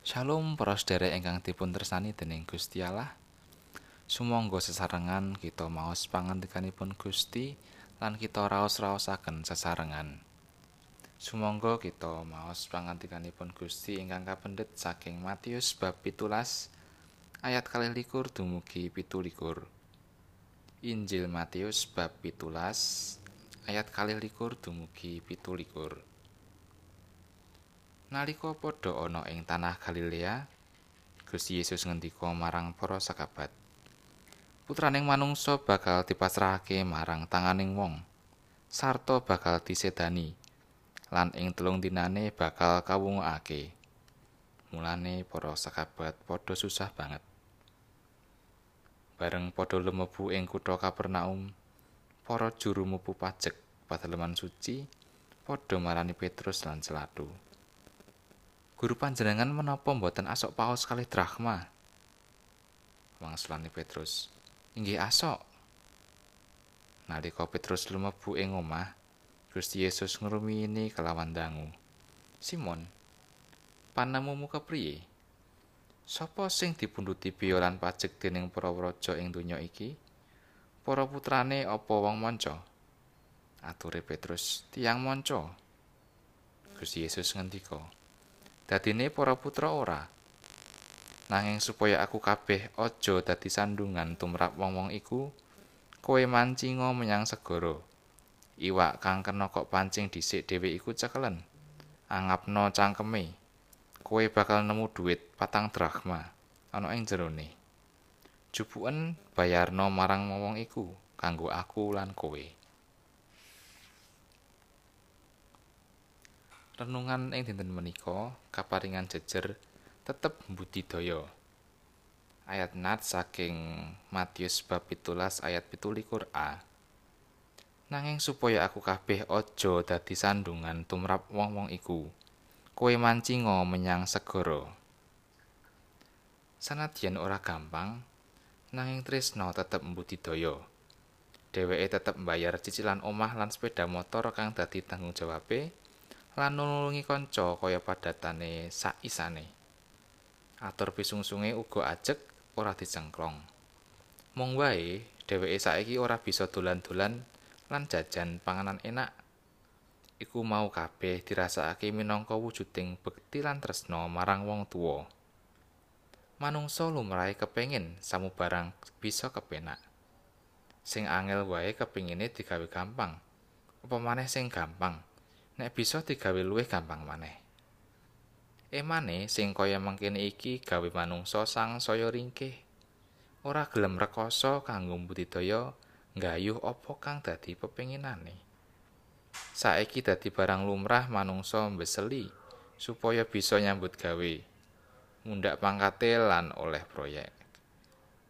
Shalom para sedherek ingkang dipun tresnani dening Gusti Allah. Sumangga sesarengan kita maos pangandikanipun Gusti lan kita raos-raosaken sesarengan. Sumangga kita maos pangandikanipun Gusti ingkang kapendhet saking Matius bab 17 ayat 21 dumugi 17. Injil Matius bab 17 ayat 21 dumugi 17. Nalika padha ana ing tanah Galilea, Gusti Yesus ngendika marang para sakabat, Putraning manungsa bakal dipasrahake marang tanganing wong, sarta bakal disedani, lan ing telung dinane bakal kawungake. Mulane para sakabat padha susah banget. Bareng padha lumebu ing kutha Kapernaum, para juru mupu pajek padaleman suci padha marani Petrus lan Celatu. Guru panjenengan menapa mboten asok paus kalih drachma? Wangsulane Petrus. Inggih asok. Nalika Petrus lumebu ing omah, Gusti Yesus ngrumiyini kelawan dangu. Simon, panemumu kepriye? Sopo sing dipunduti biya lan pajek dening para raja ing donya iki? Para putrane apa wong manca? Ature Petrus, tiang manca. Gusti Yesus ngendika, dadine para putra ora? Nanging supaya aku kabeh aja dadi sandungan tumrap wong-wong iku kowe mancinga menyang segara. Iwak kang kena kok pancing dhisik dhewe iku cekelen. Angapno cangkeme kowe bakal nemu dhuwit patang drachma ana ing jerone. Jupuken bayarno marang wong iku kanggo aku lan kowe renungan ing dinten menika kaparingan jejer tetep budidaya ayat nat saking Matius bab 17 ayat 17a nanging supaya aku kabeh aja dadi sandungan tumrap wong-wong iku kowe mancinga menyang segara. Sanadyan ora gampang nanging tresno tetep budidaya dheweke tetep mbayar cicilan omah lan sepeda motor kang dadi tanggung jawabe lan nulungi kanca kaya padatane sakisane. Atur pisungsunge uga ajeg ora dicengklong. Mung wae dheweke saiki ora bisa dolan-dolan lan jajan panganan enak. Iku mau kabeh dirasakake minangka wujuding bekti lan tresna marang wong tuwa. Manungsa lumrahe kepengin samubarang bisa kepenak. Sing angel wae kepingine digawe gampang. Apa maneh sing gampang? Nek bisa digawe luwih gampang maneh. Emane sing kaya mangkene iki gawe manungsa sang saya ringkih. Ora gelem rekoso kanggo budidaya nggayuh apa kang dadi pepinginane. Saiki dadi barang lumrah manungsa mbeseli supaya bisa nyambut gawe. Mundak pangkate lan oleh proyek.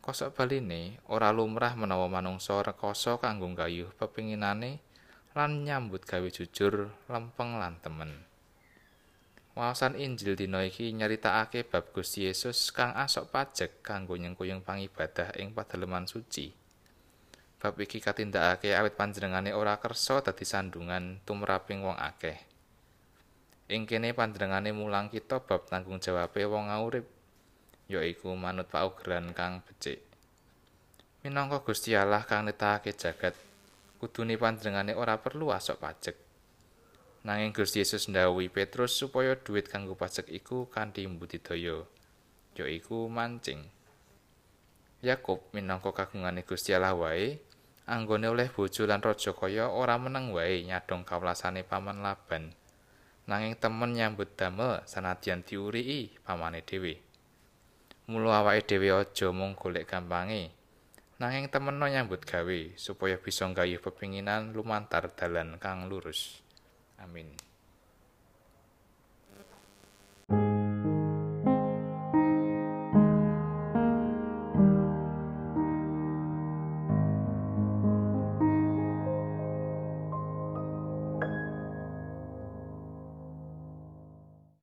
Kosok baline ora lumrah menawa manungsa rekoso kanggo nggayuh pepinginane. Lan nyambut gawe jujur lempeng lan temen. Wawasan Injil dina iki nyeritakake bab Gusti Yesus kang asok pajek kanggo nyengkuyung pangibadah ing padaleman suci. Bab iki katindakake awit panjenengane ora kersa dadi sandungan tumraping wong akeh. Ing kene panjenengane mulang kita bab tanggung jawabe wong urip, yaiku manut paugeran kang becik. Minangka Gusti Allah kang netake jagat kudune panjenengane ora perlu asok pajek. Nanging Gusti Yesus ndhawuhi Petrus supaya dhuwit kanggo pajek iku kanthi budidaya, yaiku mancing. Yakub minangka kagungane Gusti Allah wae, anggone oleh bojo lan raja kaya ora meneng wae nyadong kawelasane paman Laban. Nanging temen nyambut damel sanadyan diurii pamane dhewe. Mula awake dhewe aja mung golek gampange, nanging temeno nyambut gawe supaya bisa nggayuh pepinginan lumantar dalan kang lurus. Amin